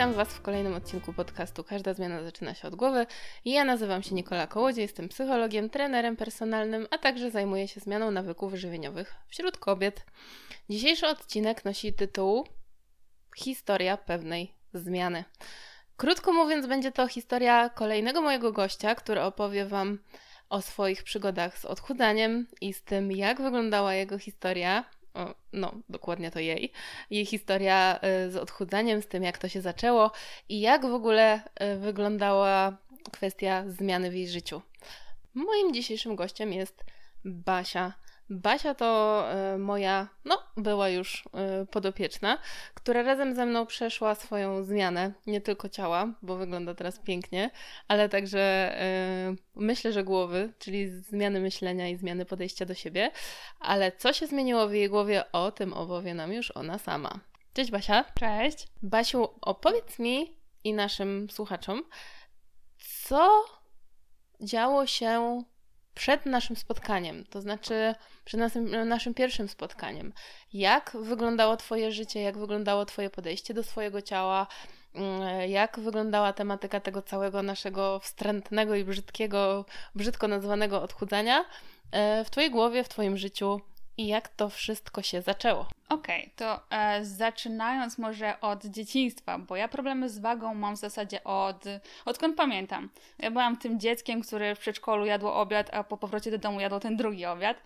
Witam Was w kolejnym odcinku podcastu Każda zmiana zaczyna się od głowy. Ja nazywam się Nikola Kołodziej, jestem psychologiem, trenerem personalnym, a także zajmuję się zmianą nawyków żywieniowych wśród kobiet. Dzisiejszy odcinek nosi tytuł Historia pewnej zmiany. Krótko mówiąc, będzie to historia kolejnego mojego gościa, który opowie Wam o swoich przygodach z odchudzaniem i z tym, jak wyglądała jego historia no, dokładnie to jej, jej historia y, z odchudzaniem, z tym jak to się zaczęło i jak w ogóle y, wyglądała kwestia zmiany w jej życiu. Moim dzisiejszym gościem jest Basia Basia to y, moja, no, była już y, podopieczna, która razem ze mną przeszła swoją zmianę, nie tylko ciała, bo wygląda teraz pięknie, ale także y, myślę, że głowy, czyli zmiany myślenia i zmiany podejścia do siebie. Ale co się zmieniło w jej głowie, o tym opowie nam już ona sama. Cześć Basia. Cześć. Basiu, opowiedz mi i naszym słuchaczom, co działo się przed naszym spotkaniem, to znaczy przed naszym, naszym pierwszym spotkaniem. Jak wyglądało Twoje życie, jak wyglądało Twoje podejście do swojego ciała, mm, jak wyglądała tematyka tego całego naszego wstrętnego i brzydkiego, brzydko nazwanego odchudzania e, w Twojej głowie, w Twoim życiu i jak to wszystko się zaczęło. Okej, okay, to e, zaczynając może od dzieciństwa, bo ja problemy z wagą mam w zasadzie od odkąd pamiętam. Ja byłam tym dzieckiem, które w przedszkolu jadło obiad, a po powrocie do domu jadło ten drugi obiad,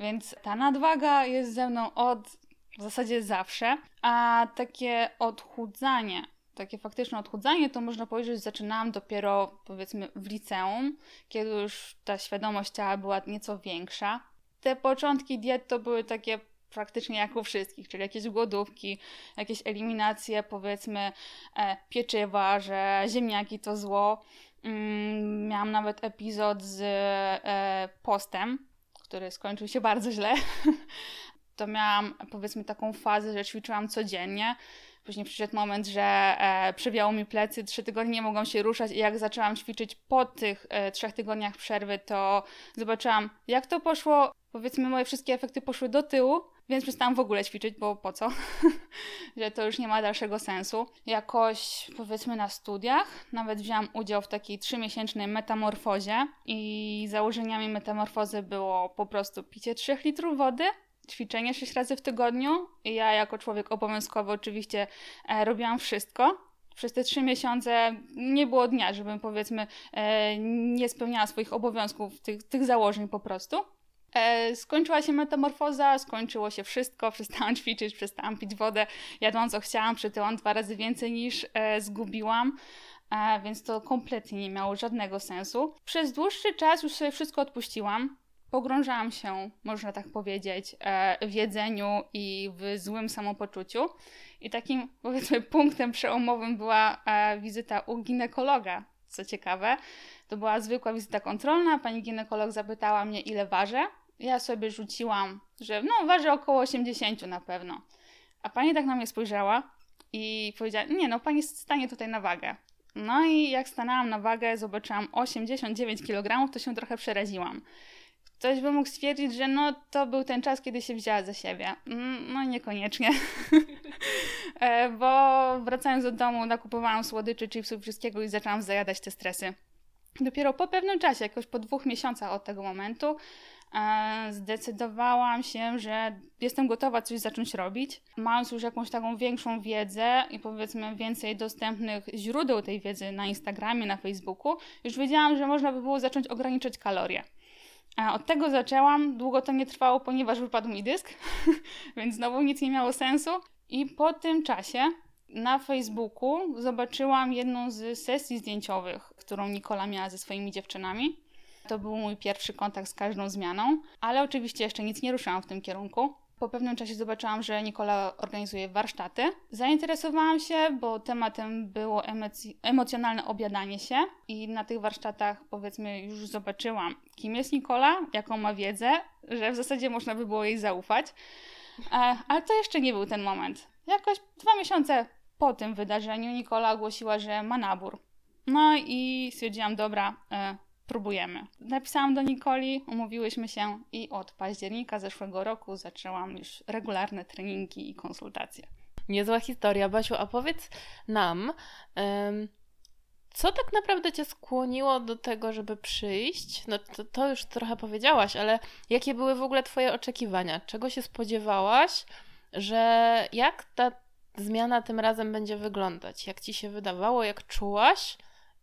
więc ta nadwaga jest ze mną od w zasadzie zawsze, a takie odchudzanie takie faktyczne odchudzanie, to można powiedzieć, że zaczynałam dopiero powiedzmy w liceum, kiedy już ta świadomość ciała była nieco większa te początki diet to były takie praktycznie jak u wszystkich, czyli jakieś głodówki, jakieś eliminacje, powiedzmy e, pieczywa, że ziemniaki to zło. Mm, miałam nawet epizod z e, postem, który skończył się bardzo źle. to miałam powiedzmy taką fazę, że ćwiczyłam codziennie. Później przyszedł moment, że e, przewiało mi plecy, trzy tygodnie nie mogłam się ruszać i jak zaczęłam ćwiczyć po tych e, trzech tygodniach przerwy, to zobaczyłam, jak to poszło powiedzmy moje wszystkie efekty poszły do tyłu, więc przestałam w ogóle ćwiczyć, bo po co? że to już nie ma dalszego sensu. Jakoś powiedzmy na studiach nawet wzięłam udział w takiej trzymiesięcznej metamorfozie i założeniami metamorfozy było po prostu picie 3 litrów wody, ćwiczenie 6 razy w tygodniu i ja jako człowiek obowiązkowy oczywiście e, robiłam wszystko, przez te trzy miesiące nie było dnia, żebym powiedzmy e, nie spełniała swoich obowiązków, tych, tych założeń po prostu. E, skończyła się metamorfoza, skończyło się wszystko, przestałam ćwiczyć, przestałam pić wodę, jadłam co chciałam, przytyłam dwa razy więcej niż e, zgubiłam. E, więc to kompletnie nie miało żadnego sensu. Przez dłuższy czas już sobie wszystko odpuściłam. Pogrążałam się, można tak powiedzieć, e, w jedzeniu i w złym samopoczuciu. I takim, powiedzmy, punktem przełomowym była e, wizyta u ginekologa, co ciekawe. To była zwykła wizyta kontrolna. Pani ginekolog zapytała mnie, ile ważę ja sobie rzuciłam, że no waży około 80 na pewno. A pani tak na mnie spojrzała i powiedziała, nie no, pani stanie tutaj na wagę. No i jak stanęłam na wagę, zobaczyłam 89 kg, to się trochę przeraziłam. Ktoś by mógł stwierdzić, że no to był ten czas, kiedy się wzięła za siebie. Mm, no niekoniecznie. E, bo wracając do domu, nakupowałam słodyczy, chipsów, wszystkiego i zaczęłam zajadać te stresy. Dopiero po pewnym czasie, jakoś po dwóch miesiącach od tego momentu, zdecydowałam się, że jestem gotowa coś zacząć robić. Mając już jakąś taką większą wiedzę i powiedzmy więcej dostępnych źródeł tej wiedzy na Instagramie, na Facebooku, już wiedziałam, że można by było zacząć ograniczać kalorie. Od tego zaczęłam, długo to nie trwało, ponieważ wypadł mi dysk, więc znowu nic nie miało sensu. I po tym czasie na Facebooku zobaczyłam jedną z sesji zdjęciowych, którą Nikola miała ze swoimi dziewczynami. To był mój pierwszy kontakt z każdą zmianą, ale oczywiście jeszcze nic nie ruszyłam w tym kierunku. Po pewnym czasie zobaczyłam, że Nikola organizuje warsztaty. Zainteresowałam się, bo tematem było emoc- emocjonalne obiadanie się i na tych warsztatach powiedzmy już zobaczyłam, kim jest Nikola, jaką ma wiedzę, że w zasadzie można by było jej zaufać. E, ale to jeszcze nie był ten moment. Jakoś dwa miesiące po tym wydarzeniu Nikola ogłosiła, że ma nabór. No i stwierdziłam, dobra, e, próbujemy. Napisałam do Nikoli, umówiłyśmy się i od października zeszłego roku zaczęłam już regularne treningi i konsultacje. Niezła historia. Basiu, a powiedz nam, co tak naprawdę Cię skłoniło do tego, żeby przyjść? No to, to już trochę powiedziałaś, ale jakie były w ogóle Twoje oczekiwania? Czego się spodziewałaś, że jak ta zmiana tym razem będzie wyglądać? Jak Ci się wydawało, jak czułaś?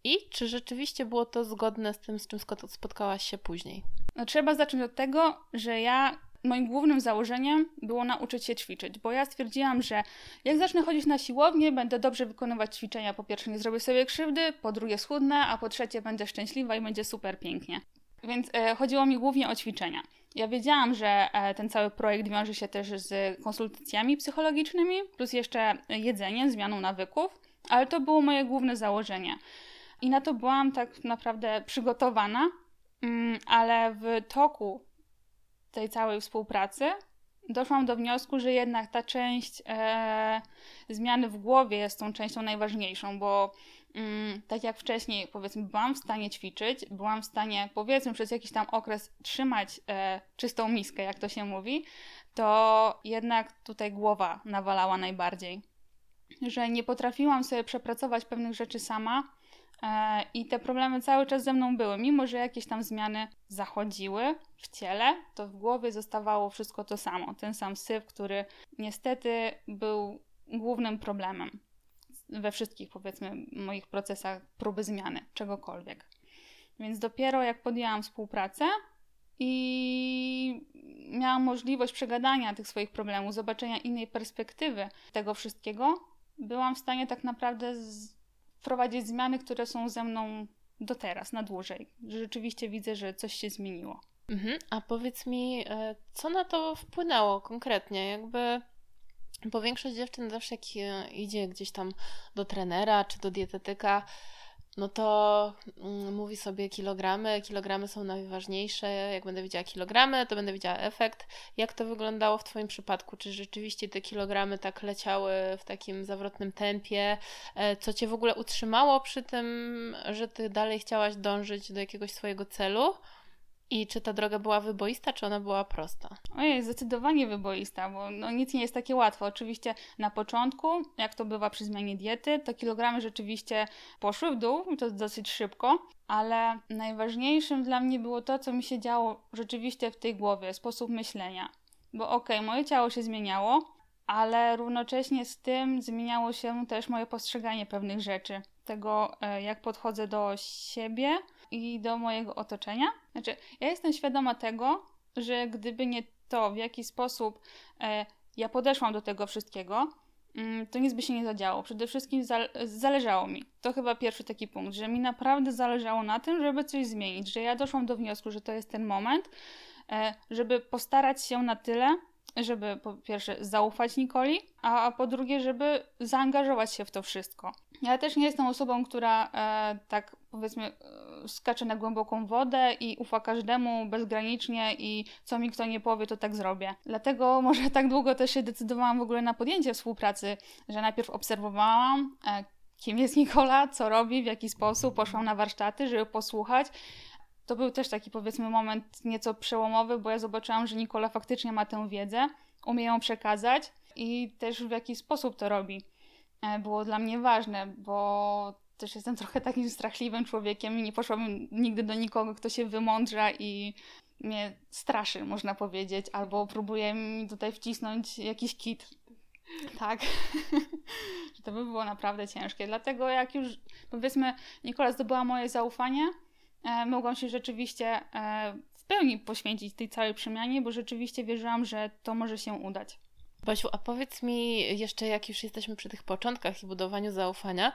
I czy rzeczywiście było to zgodne z tym, z czym spotkałaś się później? No, trzeba zacząć od tego, że ja moim głównym założeniem było nauczyć się ćwiczyć, bo ja stwierdziłam, że jak zacznę chodzić na siłownię, będę dobrze wykonywać ćwiczenia. Po pierwsze, nie zrobię sobie krzywdy, po drugie, schudnę, a po trzecie, będę szczęśliwa i będzie super pięknie. Więc e, chodziło mi głównie o ćwiczenia. Ja wiedziałam, że e, ten cały projekt wiąże się też z konsultacjami psychologicznymi, plus jeszcze jedzeniem, zmianą nawyków, ale to było moje główne założenie. I na to byłam tak naprawdę przygotowana, mm, ale w toku tej całej współpracy doszłam do wniosku, że jednak ta część e, zmiany w głowie jest tą częścią najważniejszą, bo mm, tak jak wcześniej, powiedzmy, byłam w stanie ćwiczyć, byłam w stanie, powiedzmy, przez jakiś tam okres trzymać e, czystą miskę, jak to się mówi, to jednak tutaj głowa nawalała najbardziej. Że nie potrafiłam sobie przepracować pewnych rzeczy sama, I te problemy cały czas ze mną były. Mimo, że jakieś tam zmiany zachodziły w ciele, to w głowie zostawało wszystko to samo. Ten sam syf, który niestety był głównym problemem we wszystkich, powiedzmy, moich procesach próby zmiany czegokolwiek. Więc dopiero jak podjęłam współpracę i miałam możliwość przegadania tych swoich problemów, zobaczenia innej perspektywy tego wszystkiego, byłam w stanie tak naprawdę z wprowadzić zmiany, które są ze mną do teraz, na dłużej. Że rzeczywiście widzę, że coś się zmieniło. Mhm. A powiedz mi, e, co na to wpłynęło konkretnie? Jakby bo większość dziewczyn zawsze jak e, idzie gdzieś tam do trenera czy do dietetyka, no to mm, mówi sobie kilogramy, kilogramy są najważniejsze. Jak będę widziała kilogramy, to będę widziała efekt. Jak to wyglądało w Twoim przypadku? Czy rzeczywiście te kilogramy tak leciały w takim zawrotnym tempie? E, co Cię w ogóle utrzymało przy tym, że Ty dalej chciałaś dążyć do jakiegoś swojego celu? I czy ta droga była wyboista, czy ona była prosta? Ojej, zdecydowanie wyboista, bo no, nic nie jest takie łatwe. Oczywiście na początku, jak to bywa przy zmianie diety, to kilogramy rzeczywiście poszły w dół, i to dosyć szybko, ale najważniejszym dla mnie było to, co mi się działo rzeczywiście w tej głowie, sposób myślenia. Bo okej, okay, moje ciało się zmieniało, ale równocześnie z tym zmieniało się też moje postrzeganie pewnych rzeczy. Tego, e, jak podchodzę do siebie, i do mojego otoczenia. Znaczy, ja jestem świadoma tego, że gdyby nie to, w jaki sposób e, ja podeszłam do tego wszystkiego, mm, to nic by się nie zadziało. Przede wszystkim zależało mi. To chyba pierwszy taki punkt, że mi naprawdę zależało na tym, żeby coś zmienić, że ja doszłam do wniosku, że to jest ten moment, e, żeby postarać się na tyle, żeby po pierwsze zaufać Nikoli, a po drugie, żeby zaangażować się w to wszystko. Ja też nie jestem osobą, która e, tak powiedzmy skacze na głęboką wodę i ufa każdemu bezgranicznie i co mi kto nie powie, to tak zrobię. Dlatego może tak długo też się decydowałam w ogóle na podjęcie współpracy, że najpierw obserwowałam, e, kim jest Nikola, co robi, w jaki sposób, poszłam na warsztaty, żeby posłuchać. To był też taki powiedzmy moment nieco przełomowy, bo ja zobaczyłam, że Nikola faktycznie ma tę wiedzę, umie ją przekazać i też w jaki sposób to robi. E, było dla mnie ważne, bo też jestem trochę takim strachliwym człowiekiem i nie poszłabym nigdy do nikogo, kto się wymądrza i mnie straszy, można powiedzieć, albo próbuje mi tutaj wcisnąć jakiś kit. Tak. to by było naprawdę ciężkie. Dlatego jak już, powiedzmy, Nikola zdobyła moje zaufanie, e, mogłam się rzeczywiście e, w pełni poświęcić tej całej przemianie, bo rzeczywiście wierzyłam, że to może się udać. Basiu, a powiedz mi jeszcze, jak już jesteśmy przy tych początkach i budowaniu zaufania,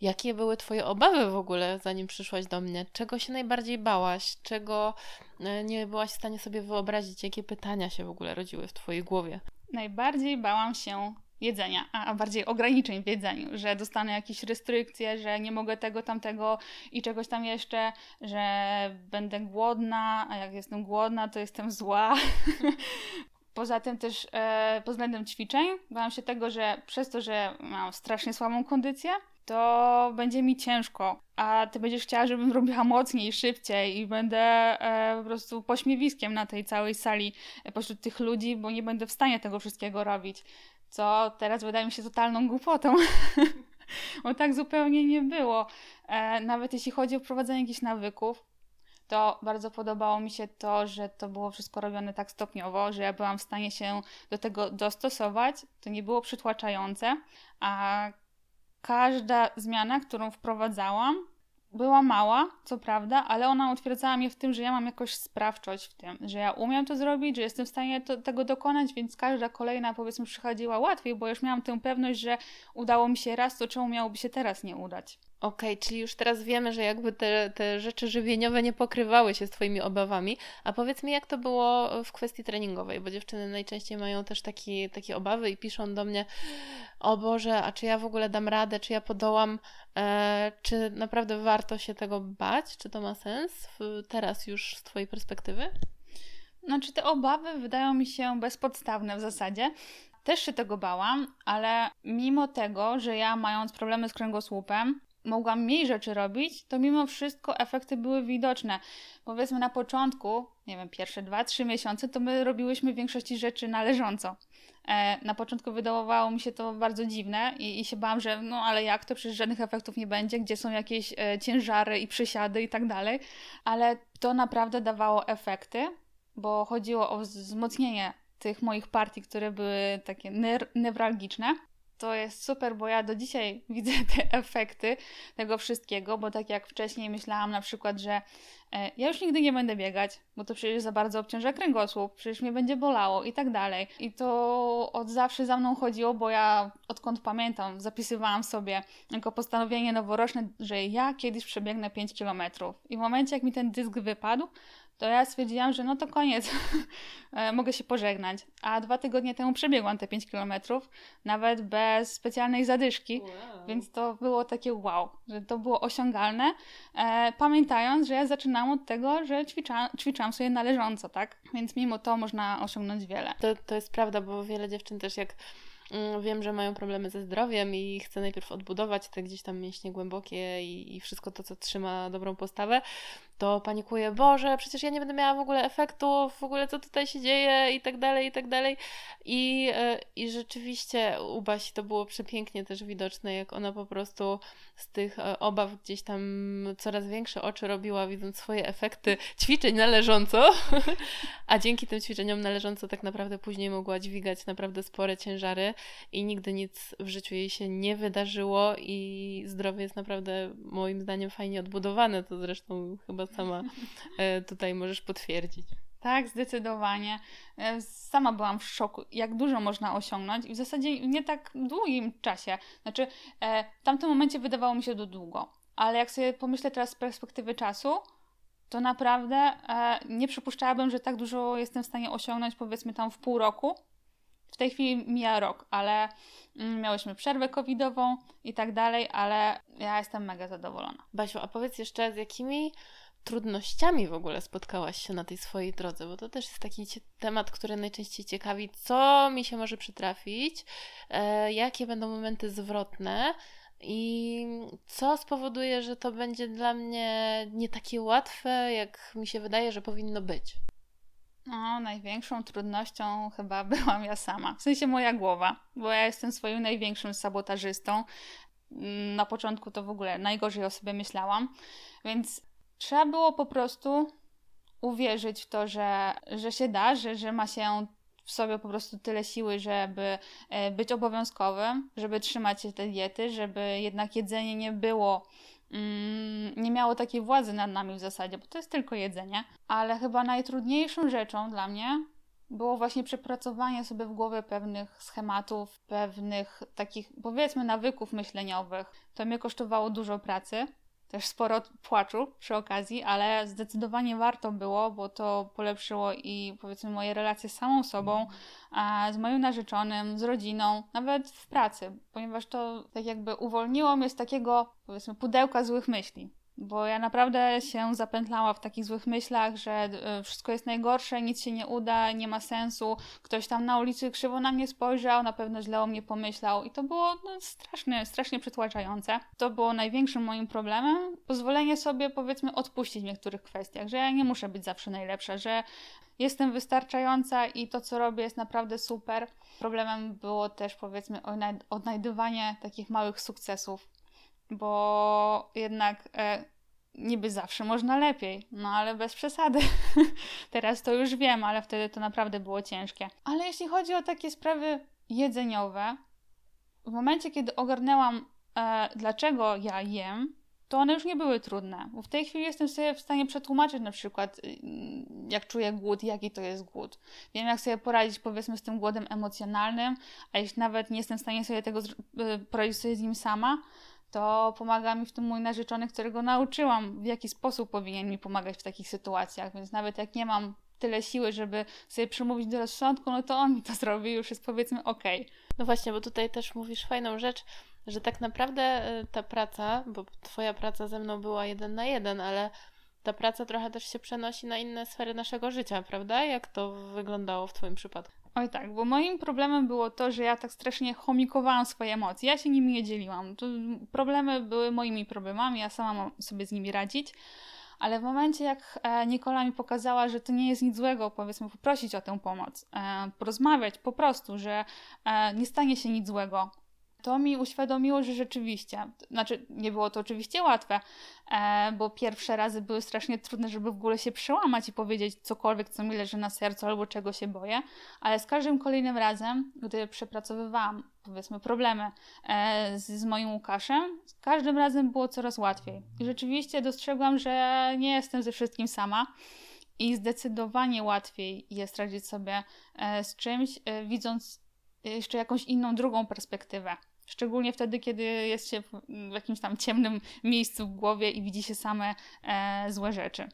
jakie były Twoje obawy w ogóle, zanim przyszłaś do mnie? Czego się najbardziej bałaś? Czego e, nie byłaś w stanie sobie wyobrazić? Jakie pytania się w ogóle rodziły w Twojej głowie? Najbardziej bałam się jedzenia, a bardziej ograniczeń w jedzeniu, że dostanę jakieś restrykcje, że nie mogę tego, tamtego i czegoś tam jeszcze, że będę głodna, a jak jestem głodna, to jestem zła. Poza tym też e, pod względem ćwiczeń bałam się tego, że przez to, że mam strasznie słabą kondycję, to będzie mi ciężko, a ty będziesz chciała, żebym robiła mocniej, szybciej i będę e, po prostu pośmiewiskiem na tej całej sali e, pośród tych ludzi, bo nie będę w stanie tego wszystkiego robić. co teraz wydaje mi się totalną głupotą. Bo tak zupełnie nie było. E, nawet jeśli chodzi o wprowadzenie jakichś nawyków, to bardzo podobało mi się to, że to było wszystko robione tak stopniowo, że ja byłam w stanie się do tego dostosować. To nie było przytłaczające, a każda zmiana, którą wprowadzałam, była mała, co prawda, ale ona utwierdzała mnie w tym, że ja mam jakoś sprawczość w tym, że ja umiem to zrobić, że jestem w stanie to, tego dokonać, więc każda kolejna, powiedzmy, przychodziła łatwiej, bo już miałam tę pewność, że udało mi się raz, to czemu miałoby się teraz nie udać. Okej, okay, czyli już teraz wiemy, że jakby te, te rzeczy żywieniowe nie pokrywały się z Twoimi obawami. A powiedz mi, jak to było w kwestii treningowej, bo dziewczyny najczęściej mają też taki, takie obawy i piszą do mnie: O Boże, a czy ja w ogóle dam radę, czy ja podołam, e, czy naprawdę warto się tego bać? Czy to ma sens w, teraz już z Twojej perspektywy? Znaczy, te obawy wydają mi się bezpodstawne w zasadzie. Też się tego bałam, ale mimo tego, że ja mając problemy z kręgosłupem, mogłam mniej rzeczy robić, to mimo wszystko efekty były widoczne. Powiedzmy na początku, nie wiem, pierwsze 2-3 miesiące, to my robiłyśmy w większości rzeczy należąco. E, na początku wydawało mi się to bardzo dziwne i, i, się bałam, że no ale jak to, przecież żadnych efektów nie będzie, gdzie są jakieś e, ciężary i przysiady i tak dalej. Ale to naprawdę dawało efekty, bo chodziło o wzmocnienie tych moich partii, które były takie newralgiczne to jest super, bo ja do dzisiaj widzę te efekty tego wszystkiego, bo tak jak wcześniej myślałam na przykład, że e, ja już nigdy nie będę biegać, bo to przecież za bardzo obciąża kręgosłup, przecież mnie będzie bolało i tak dalej. I to od zawsze za mną chodziło, bo ja odkąd pamiętam, zapisywałam sobie jako postanowienie noworoczne, że ja kiedyś przebiegnę 5 kilometrów. I w momencie, jak mi ten dysk wypadł, to ja stwierdziłam, że no to koniec, e, mogę się pożegnać. A dwa tygodnie temu przebiegłam te 5 kilometrów, nawet bez specjalnej zadyszki, wow. więc to było takie wow, że to było osiągalne, e, pamiętając, że ja zaczynałam od tego, że ćwiczałam, ćwiczałam sobie należąco, tak? Więc mimo to można osiągnąć wiele. To, to jest prawda, bo wiele dziewczyn też jak wiem, że mają problemy ze zdrowiem i chcę najpierw odbudować te gdzieś tam mięśnie głębokie i, i wszystko to, co trzyma dobrą postawę, to panikuję, Boże, przecież ja nie będę miała w ogóle efektów, w ogóle co tutaj się dzieje i tak dalej, i tak dalej. I, e, i rzeczywiście u Basi to było przepięknie też widoczne, jak ona po prostu z tych e, obaw gdzieś tam coraz większe oczy robiła, widząc swoje efekty ćwiczeń należąco, a dzięki tym ćwiczeniom należąco tak naprawdę później mogła dźwigać naprawdę spore ciężary i nigdy nic w życiu jej się nie wydarzyło i zdrowie jest naprawdę moim zdaniem fajnie odbudowane, to zresztą chyba sama e, tutaj możesz potwierdzić. Tak, zdecydowanie. E, sama byłam w szoku, jak dużo można osiągnąć i w zasadzie w nie tak długim czasie. Znaczy, e, w tamtym momencie wydawało mi się to długo, ale jak sobie pomyślę teraz z perspektywy czasu, to naprawdę nie przypuszczałabym, że tak dużo jestem w stanie osiągnąć powiedzmy tam w pół roku. W tej chwili mija rok, ale mm, miałyśmy przerwę covidową i tak dalej, ale ja jestem mega zadowolona. Basiu, a powiedz jeszcze, z jakimi trudnościami w ogóle spotkałaś się na tej swojej drodze? Bo to też jest taki temat, który najczęściej ciekawi, co mi się może przytrafić, e, jakie będą momenty zwrotne. I co spowoduje, że to będzie dla mnie nie takie łatwe, jak mi się wydaje, że powinno być? No, największą trudnością chyba byłam ja sama. W sensie moja głowa, bo ja jestem swoim największym sabotażystą. Na początku to w ogóle najgorzej o sobie myślałam, więc trzeba było po prostu uwierzyć w to, że, że się da, że, że ma się w sobie po prostu tyle siły, żeby e, być obowiązkowym, żeby trzymać się tej diety, żeby jednak jedzenie nie było Mm, nie miało takiej władzy nad nami w zasadzie, bo to jest tylko jedzenie. Ale chyba najtrudniejszą rzeczą dla mnie było właśnie przepracowanie sobie w głowie pewnych schematów, pewnych takich, powiedzmy, nawyków myśleniowych. To mnie kosztowało dużo pracy, też sporo płaczu przy okazji, ale zdecydowanie warto było, bo to polepszyło i powiedzmy moje relacje z samą sobą, z moim narzeczonym, z rodziną, nawet w pracy, ponieważ to tak jakby uwolniło mnie z takiego powiedzmy pudełka złych myśli. Bo ja naprawdę się zapętlałam w takich złych myślach, że e, wszystko jest najgorsze, nic się nie uda, nie ma sensu. Ktoś tam na ulicy krzywo na mnie spojrzał, na pewno źle o mnie pomyślał i to było no, strasznie, strasznie przytłaczające. To było największym moim problemem. Pozwolenie sobie powiedzmy odpuścić w niektórych kwestiach, że ja nie muszę być zawsze najlepsza, że jestem wystarczająca i to, co robię, jest naprawdę super. Problemem było też powiedzmy odnajdywanie takich małych sukcesów bo jednak e, niby zawsze można lepiej, no ale bez przesady. Teraz to już wiem, ale wtedy to naprawdę było ciężkie. Ale jeśli chodzi o takie sprawy jedzeniowe, w momencie, kiedy ogarnęłam, e, dlaczego ja jem, to one już nie były trudne. Bo w tej chwili jestem sobie w stanie przetłumaczyć na przykład, y, jak czuję głód, jaki to jest głód. Wiem, jak sobie poradzić powiedzmy z tym głodem emocjonalnym, a jeśli nawet nie jestem w stanie sobie tego y, poradzić sobie z nim sama, to pomaga mi w tym mój narzeczony, którego nauczyłam, w jaki sposób powinien mi pomagać w takich sytuacjach. Więc nawet jak nie mam tyle siły, żeby sobie przemówić do rozsądku, no to on mi to zrobi już jest powiedzmy ok. No właśnie, bo tutaj też mówisz fajną rzecz, że tak naprawdę y, ta praca, bo twoja praca ze mną była jeden na jeden, ale ta praca trochę też się przenosi na inne sfery naszego życia, prawda? Jak to wyglądało w twoim przypadku? Oj tak, bo moim problemem było to, że ja tak strasznie chomikowałam swoje emocje. Ja się nimi nie dzieliłam. To problemy były moimi problemami, ja sama mam sobie z nimi radzić. Ale w momencie, jak e, Nikola mi pokazała, że to nie jest nic złego, powiedzmy, poprosić o tę pomoc, e, porozmawiać po prostu, że e, nie stanie się nic złego, to mi uświadomiło, że rzeczywiście, znaczy nie było to oczywiście łatwe, e, bo pierwsze razy były strasznie trudne, żeby w ogóle się przełamać i powiedzieć cokolwiek, co mi leży na sercu albo czego się boję, ale z każdym kolejnym razem, gdy przepracowywałam powiedzmy problemy e, z, z moim Łukaszem, z każdym razem było coraz łatwiej. I rzeczywiście dostrzegłam, że nie jestem ze wszystkim sama. I zdecydowanie łatwiej jest radzić sobie e, z czymś, widząc jeszcze jakąś inną, drugą perspektywę. Szczególnie wtedy, kiedy jest się w jakimś tam ciemnym miejscu w głowie i widzi się same e, złe rzeczy.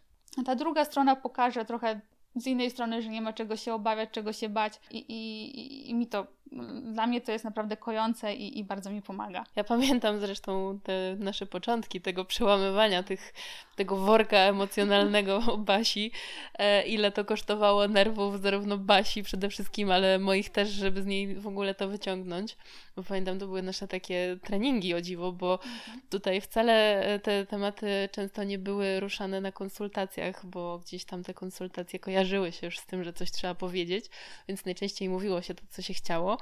Ta druga strona pokaże trochę z innej strony, że nie ma czego się obawiać, czego się bać i, i, i mi to, dla mnie to jest naprawdę kojące i, i bardzo mi pomaga. Ja pamiętam zresztą te nasze początki tego przełamywania tych, tego worka emocjonalnego Basi, e, ile to kosztowało nerwów zarówno Basi przede wszystkim, ale moich też, żeby z niej w ogóle to wyciągnąć. Bo pamiętam, to były nasze takie treningi o dziwo, bo mhm. tutaj wcale e, te tematy często nie były ruszane na konsultacjach, bo gdzieś tam te konsultacje kojarzyły się już z tym, że coś trzeba powiedzieć, więc najczęściej mówiło się to, co się chciało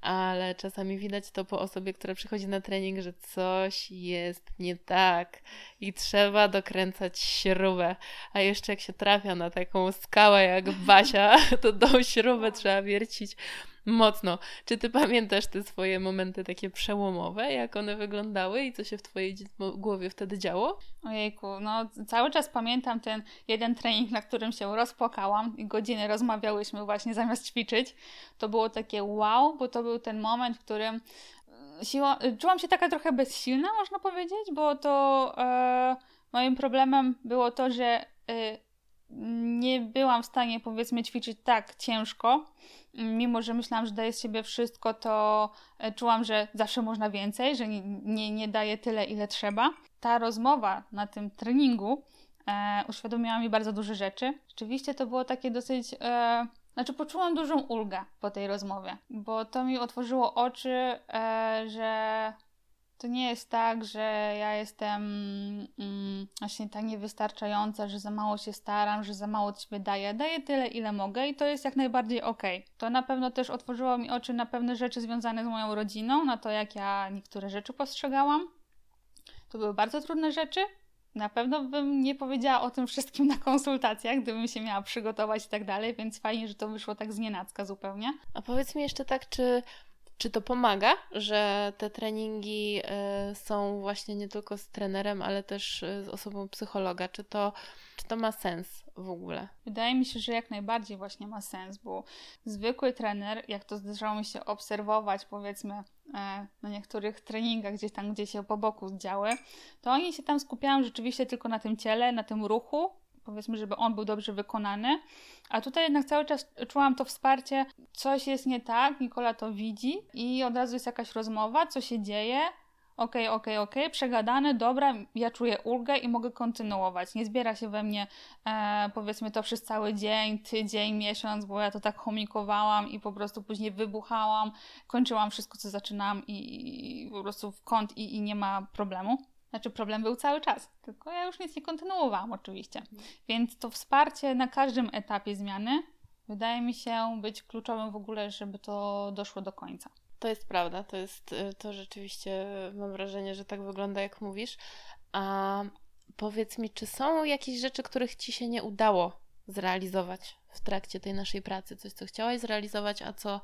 ale czasami widać to po osobie, która przychodzi na trening, że coś jest nie tak i trzeba dokręcać śrubę. A jeszcze jak się trafia na taką skałę jak Basia, to tą śrubę trzeba wiercić mocno. Czy ty pamiętasz te swoje momenty takie przełomowe, jak one wyglądały i co się w twojej głowie wtedy działo? Ojejku, no cały czas pamiętam ten jeden trening, na którym się rozpłakałam i godziny rozmawiałyśmy właśnie zamiast ćwiczyć. To było takie wow, bo to był ten moment, w którym e, siła, czułam się taka trochę bezsilna, można powiedzieć, bo to e, moim problemem było to, że e, nie byłam w stanie powiedzmy ćwiczyć tak ciężko, mimo że myślałam, że daję z siebie wszystko, to e, czułam, że zawsze można więcej, że nie, nie, daję tyle, ile trzeba. Ta rozmowa na tym treningu e, uświadomiła mi bardzo duże rzeczy. Rzeczywiście to było takie dosyć. E, znaczy, poczułam dużą ulgę po tej rozmowie, bo to mi otworzyło oczy, e, że to nie jest tak, że ja jestem mm, właśnie tak niewystarczająca, że za mało się staram, że za mało od siebie daję. Daję tyle, ile mogę i to jest jak najbardziej ok. To na pewno też otworzyło mi oczy na pewne rzeczy związane z moją rodziną, na to, jak ja niektóre rzeczy postrzegałam. To były bardzo trudne rzeczy. Na pewno bym nie powiedziała o tym wszystkim na konsultacjach, gdybym się miała przygotować i tak dalej, więc fajnie, że to wyszło tak znienacka zupełnie. A powiedz mi jeszcze tak, czy czy to pomaga, że te treningi y, są właśnie nie tylko z trenerem, ale też y, z osobą psychologa? Czy to, czy to ma sens w ogóle? Wydaje mi się, że jak najbardziej właśnie ma sens, bo zwykły trener, jak to zdarzało mi się obserwować, powiedzmy, e, na niektórych treningach, gdzieś tam, gdzie się po boku działy, to oni się tam skupiają rzeczywiście tylko na tym ciele, na tym ruchu, powiedzmy, żeby on był dobrze wykonany. A tutaj jednak cały czas czułam to wsparcie, coś jest nie tak, Nikola to widzi i od razu jest jakaś rozmowa, co się dzieje, okej, okay, okej, okay, okej, okay, przegadane, dobra, ja czuję ulgę i mogę kontynuować. Nie zbiera się we mnie, e, powiedzmy, to przez cały dzień, tydzień, miesiąc, bo ja to tak chomikowałam i po prostu później wybuchałam, kończyłam wszystko, co zaczynałam i, i po prostu w kąt i, i nie ma problemu. Znaczy, problem był cały czas, tylko ja już nic nie kontynuowałam, oczywiście. Mhm. Więc to wsparcie na każdym etapie zmiany wydaje mi się być kluczowym w ogóle, żeby to doszło do końca. To jest prawda, to jest y, to rzeczywiście, mam wrażenie, że tak wygląda, jak mówisz. A powiedz mi, czy są jakieś rzeczy, których ci się nie udało zrealizować w trakcie tej naszej pracy? Coś, co chciałaś zrealizować, a co,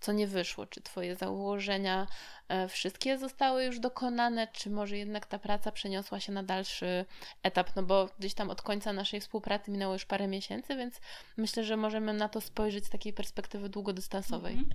co nie wyszło? Czy Twoje założenia e, wszystkie zostały już dokonane, czy może jednak ta praca przeniosła się na dalszy etap? No bo gdzieś tam od końca naszej współpracy minęło już parę miesięcy, więc myślę, że możemy na to spojrzeć z takiej perspektywy długodystansowej. Mhm.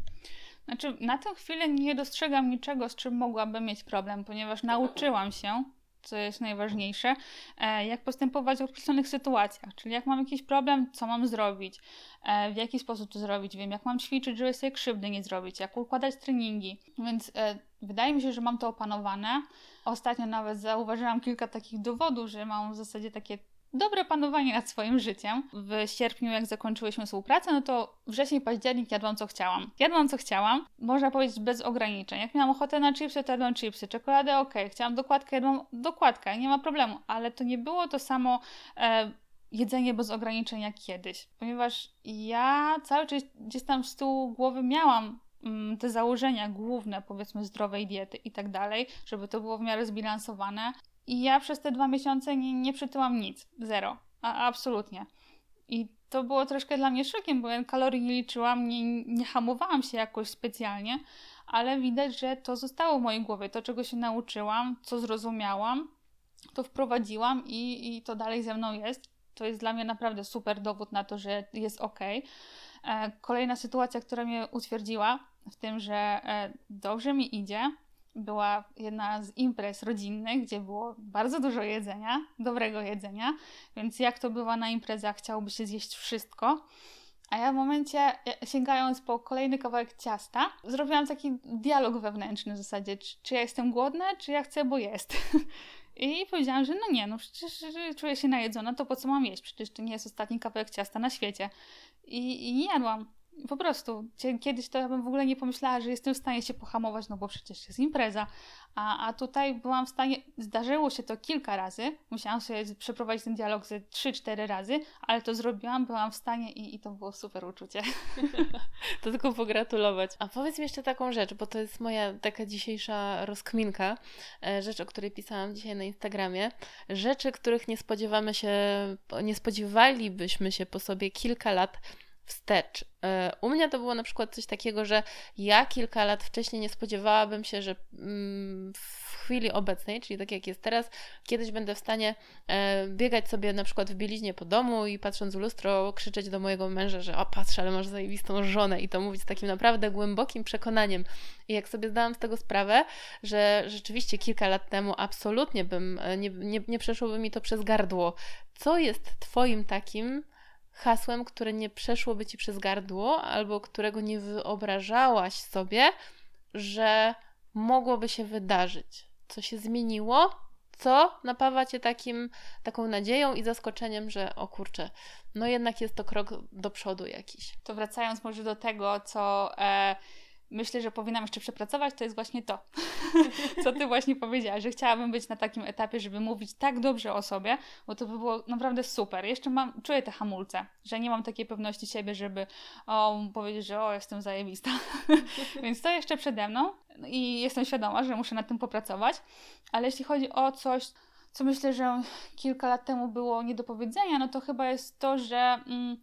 Znaczy, na tę chwilę nie dostrzegam niczego, z czym mogłabym mieć problem, ponieważ nauczyłam się, co jest najważniejsze, e, jak postępować w określonych sytuacjach. Czyli jak mam jakiś problem, co mam zrobić, e, w jaki sposób to zrobić, wiem, jak mam ćwiczyć, żeby sobie krzywdy nie zrobić, jak układać treningi. Więc e, wydaje mi się, że mam to opanowane. Ostatnio nawet zauważyłam kilka takich dowodów, że mam w zasadzie takie dobre panowanie nad swoim życiem. W sierpniu, jak zakończyłyśmy współpracę, no to wrzesień, październik jadłam co chciałam. Jadłam co chciałam, można powiedzieć bez ograniczeń. Jak miałam ochotę na chipsy, to jadłam chipsy, czekoladę ok, chciałam dokładkę, jadłam dokładkę, nie ma problemu, ale to nie było to samo e, jedzenie bez ograniczeń jak kiedyś, ponieważ ja cały czas gdzieś tam z tyłu głowy miałam mm, te założenia główne, powiedzmy, zdrowej diety i tak dalej, żeby to było w miarę zbilansowane. I ja przez te dwa miesiące nie, nie przytyłam nic. Zero. A, absolutnie. I to było troszkę dla mnie szokiem, bo ja kalorii nie liczyłam, nie, nie hamowałam się jakoś specjalnie, ale widać, że to zostało w mojej głowie. To, czego się nauczyłam, co zrozumiałam, to wprowadziłam i, i to dalej ze mną jest. To jest dla mnie naprawdę super dowód na to, że jest ok. E, kolejna sytuacja, która mnie utwierdziła w tym, że e, dobrze mi idzie, była jedna z imprez rodzinnych, gdzie było bardzo dużo jedzenia, dobrego jedzenia, więc jak to bywa na imprezach, chciałoby się zjeść wszystko. A ja w momencie, sięgając po kolejny kawałek ciasta, zrobiłam taki dialog wewnętrzny w zasadzie, czy, czy ja jestem głodna, czy ja chcę, bo jest. I powiedziałam, że no nie, no przecież czuję się najedzona, to po co mam jeść? Przecież to nie jest ostatni kawałek ciasta na świecie. I, i nie jadłam. Po prostu. Kiedyś to ja bym w ogóle nie pomyślała, że jestem w stanie się pohamować, no bo przecież jest impreza. A, a tutaj byłam w stanie, zdarzyło się to kilka razy, musiałam sobie przeprowadzić ten dialog ze 3-4 razy, ale to zrobiłam, byłam w stanie i, i to było super uczucie. to tylko pogratulować. A powiedz mi jeszcze taką rzecz, bo to jest moja taka dzisiejsza rozkminka, e, rzecz, o której pisałam dzisiaj na Instagramie. Rzeczy, których nie spodziewamy się, nie spodziewalibyśmy się po sobie kilka lat wstecz. E, u mnie to było na przykład coś takiego, że ja kilka lat wcześniej nie spodziewałabym się, że mm, w chwili obecnej, czyli tak jak jest teraz, kiedyś będę w stanie e, biegać sobie na przykład w bieliźnie po domu i patrząc w lustro krzyczeć do mojego męża, że o patrz, ale masz zajebistą żonę i to mówić z takim naprawdę głębokim przekonaniem. I jak sobie zdałam z tego sprawę, że rzeczywiście kilka lat temu absolutnie bym, e, nie, nie, nie przeszłoby mi to przez gardło. Co jest Twoim takim hasłem, które nie przeszłoby ci przez gardło, albo którego nie wyobrażałaś sobie, że mogłoby się wydarzyć. Co się zmieniło, co napawa cię takim, taką nadzieją i zaskoczeniem, że o kurczę, no jednak jest to krok do przodu jakiś. To wracając może do tego, co. E myślę, że powinnam jeszcze przepracować, to jest właśnie to, co ty właśnie powiedziałaś, że chciałabym być na takim etapie, żeby mówić tak dobrze o sobie, bo to by było naprawdę super. Jeszcze mam, czuję te hamulce, że nie mam takiej pewności siebie, żeby o, powiedzieć, że o, jestem zajebista. Więc to jeszcze przede mną i jestem świadoma, że muszę nad tym popracować, ale jeśli chodzi o coś, co myślę, że kilka lat temu było nie do powiedzenia, no to chyba jest to, że mm,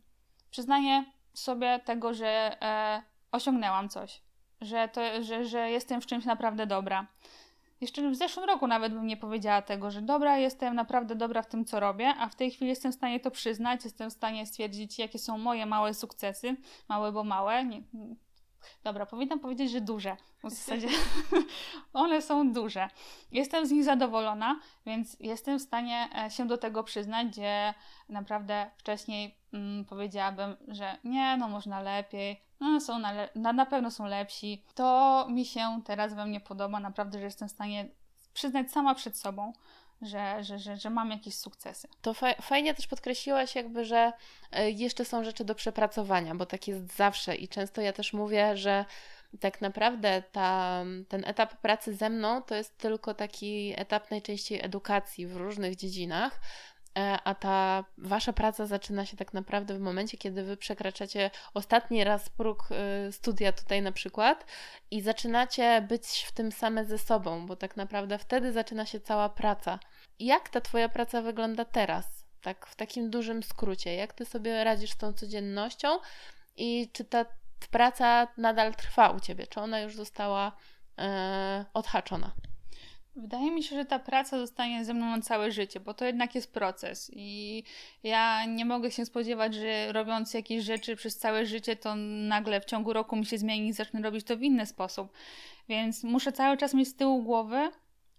przyznanie sobie tego, że e, osiągnęłam coś że, to, że, że jestem w czymś naprawdę dobra. Jeszcze w zeszłym roku nawet bym nie powiedziała tego, że dobra, jestem naprawdę dobra w tym, co robię, a w tej chwili jestem w stanie to przyznać, jestem w stanie stwierdzić, jakie są moje małe sukcesy, małe bo małe. Nie, dobra, powinnam powiedzieć, że duże. W zasadzie one są duże. Jestem z nich zadowolona, więc jestem w stanie e, się do tego przyznać, gdzie naprawdę wcześniej mm, powiedziałabym, że nie, no można lepiej, no, są na, na, na pewno są lepsi. To mi się teraz we mnie podoba, naprawdę, że jestem w stanie przyznać sama przed sobą, że, że, że, że mam jakieś sukcesy. To fa fajnie też podkreśliłaś, jakby, że e, jeszcze są rzeczy do przepracowania, bo tak jest zawsze i często ja też mówię, że tak naprawdę ta, ten etap pracy ze mną to jest tylko taki etap najczęściej edukacji w różnych dziedzinach, a ta wasza praca zaczyna się tak naprawdę w momencie, kiedy wy przekraczacie ostatni raz próg e, studia tutaj na przykład i zaczynacie być w tym same ze sobą, bo tak naprawdę wtedy zaczyna się cała praca. Jak ta twoja praca wygląda teraz? Tak w takim dużym skrócie. Jak ty sobie radzisz z tą codziennością i czy ta praca nadal trwa u ciebie? Czy ona już została e, odhaczona? Wydaje mi się, że ta praca zostanie ze mną na całe życie, bo to jednak jest proces i ja nie mogę się spodziewać, że robiąc jakieś rzeczy przez całe życie, to nagle w ciągu roku mi się zmieni i zacznę robić to w inny sposób. Więc muszę cały czas mieć z tyłu głowy,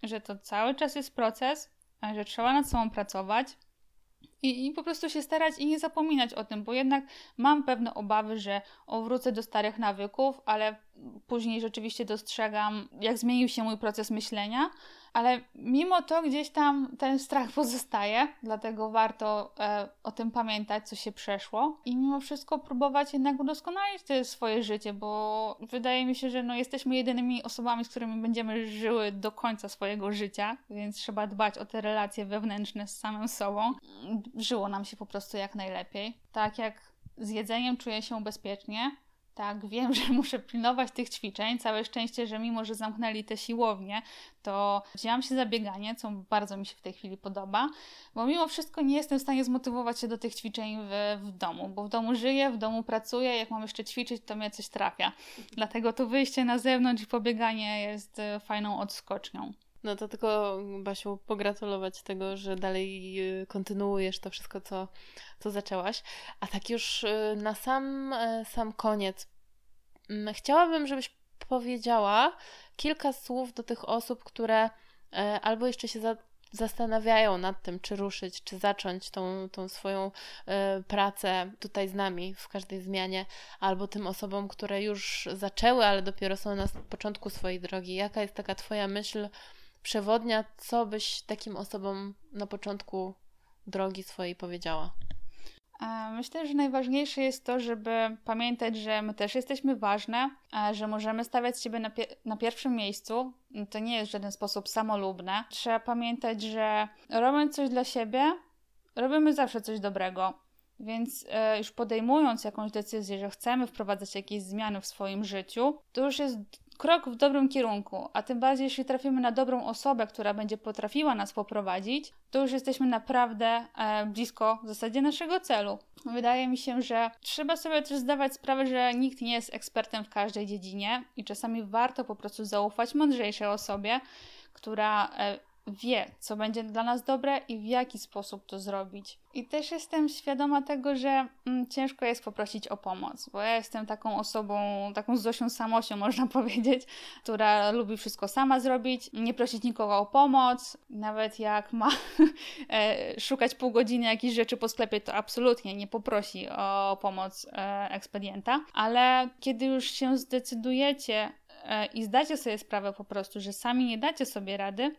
że to cały czas jest proces, że trzeba nad sobą pracować, i, I po prostu się starać i nie zapominać o tym, bo jednak mam pewne obawy, że wrócę do starych nawyków, ale później rzeczywiście dostrzegam, jak zmienił się mój proces myślenia, ale mimo to gdzieś tam ten strach pozostaje, dlatego warto e, o tym pamiętać, co się przeszło i mimo wszystko próbować jednak udoskonalić swoje życie, bo wydaje mi się, że no, jesteśmy jedynymi osobami, z którymi będziemy żyły do końca swojego życia, więc trzeba dbać o te relacje wewnętrzne z samym sobą. Żyło nam się po prostu jak najlepiej. Tak jak z jedzeniem czuję się bezpiecznie, tak, wiem, że muszę pilnować tych ćwiczeń. Całe szczęście, że mimo, że zamknęli te siłownie, to wzięłam się za bieganie, co bardzo mi się w tej chwili podoba, bo mimo wszystko nie jestem w stanie zmotywować się do tych ćwiczeń w, w domu, bo w domu żyję, w domu pracuję, jak mam jeszcze ćwiczyć, to mnie coś trafia. Dlatego to wyjście na zewnątrz i pobieganie jest e, fajną odskocznią. No to tylko, Basiu, pogratulować tego, że dalej y, kontynuujesz to wszystko, co, co zaczęłaś. A tak już y, na sam, e, sam koniec, mm, chciałabym, żebyś powiedziała kilka słów do tych osób, które albo jeszcze się za, zastanawiają nad tym, czy ruszyć, czy zacząć tą, tą swoją pracę tutaj z nami w każdej zmianie, albo tym osobom, które już zaczęły, ale dopiero są na początku swojej drogi. Jaka jest taka Twoja myśl? Przewodnia, co byś takim osobom na początku drogi swojej powiedziała? Myślę, że najważniejsze jest to, żeby pamiętać, że my też jesteśmy ważne, że możemy stawiać siebie na, na, pierwszym miejscu. To nie jest w żaden sposób samolubne. Trzeba pamiętać, że robiąc coś dla siebie, robimy zawsze coś dobrego. Więc e, już podejmując jakąś decyzję, że chcemy wprowadzać jakieś zmiany w swoim życiu, to już jest krok w dobrym kierunku, a tym bardziej, jeśli trafimy na dobrą osobę, która będzie potrafiła nas poprowadzić, to już jesteśmy naprawdę e, blisko w zasadzie naszego celu. Wydaje mi się, że trzeba sobie też zdawać sprawę, że nikt nie jest ekspertem w każdej dziedzinie i czasami warto po prostu zaufać mądrzejszej osobie, która e, wie, co będzie dla nas dobre i w jaki sposób to zrobić. I też jestem świadoma tego, że mm, ciężko jest poprosić o pomoc, bo ja jestem taką osobą, taką Zosią Samosią, można powiedzieć, która lubi wszystko sama zrobić, nie prosić nikogo o pomoc, nawet jak ma e, szukać pół godziny jakichś rzeczy po sklepie, to absolutnie nie poprosi o pomoc e, ekspedienta, ale kiedy już się zdecydujecie e, i zdacie sobie sprawę po prostu, że sami nie dacie sobie rady,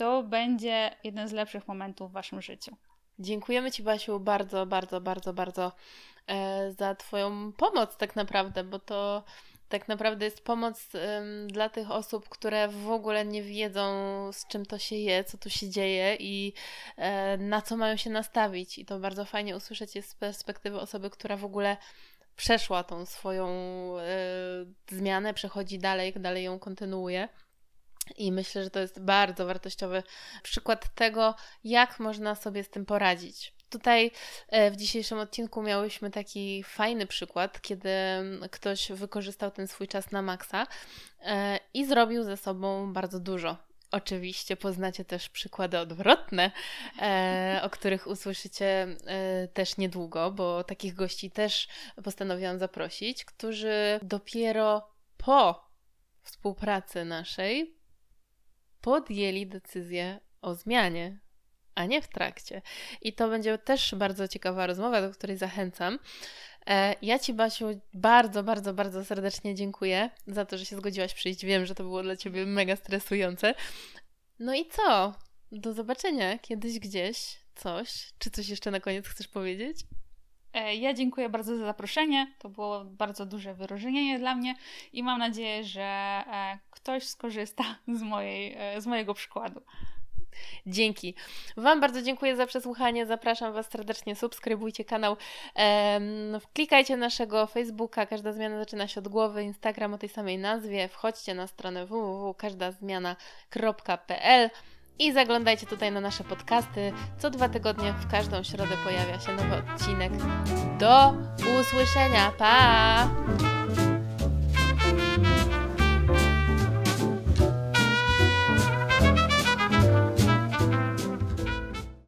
to będzie jeden z lepszych momentów w Waszym życiu. Dziękujemy Ci, Basiu, bardzo, bardzo, bardzo, bardzo e, za Twoją pomoc, tak naprawdę, bo to tak naprawdę jest pomoc dla tych osób, które w ogóle nie wiedzą, z czym to się je, co tu się dzieje i e, na co mają się nastawić. I to bardzo fajnie usłyszeć jest z perspektywy osoby, która w ogóle przeszła tą swoją e, zmianę, przechodzi dalej, dalej ją kontynuuje. I myślę, że to jest bardzo wartościowy przykład tego, jak można sobie z tym poradzić. Tutaj e, w dzisiejszym odcinku miałyśmy taki fajny przykład, kiedy ktoś wykorzystał ten swój czas na maksa e, i zrobił ze sobą bardzo dużo. Oczywiście poznacie też przykłady odwrotne, e, o których usłyszycie też niedługo, bo takich gości też postanowiłam zaprosić, którzy dopiero po współpracy naszej podjęli decyzję o zmianie, a nie w trakcie. I to będzie też bardzo ciekawa rozmowa, do której zachęcam. E, ja Ci, Basiu, bardzo, bardzo, bardzo serdecznie dziękuję za to, że się zgodziłaś przyjść. Wiem, że to było dla Ciebie mega stresujące. No i co? Do zobaczenia kiedyś gdzieś. Coś. Czy coś jeszcze na koniec chcesz powiedzieć? E, ja dziękuję bardzo za zaproszenie. To było bardzo duże wyróżnienie dla mnie i mam nadzieję, że e, ktoś skorzysta z, mojej, e, z mojego przykładu. Dzięki. Wam bardzo dziękuję za przesłuchanie. Zapraszam Was serdecznie. Subskrybujcie kanał. Klikajcie naszego Facebooka. Każda zmiana zaczyna się od głowy. Instagram o tej samej nazwie. Wchodźcie na stronę www.każdazmiana.pl i zaglądajcie tutaj na nasze podcasty. Co dwa tygodnie w każdą środę pojawia się nowy odcinek. Do usłyszenia. Pa!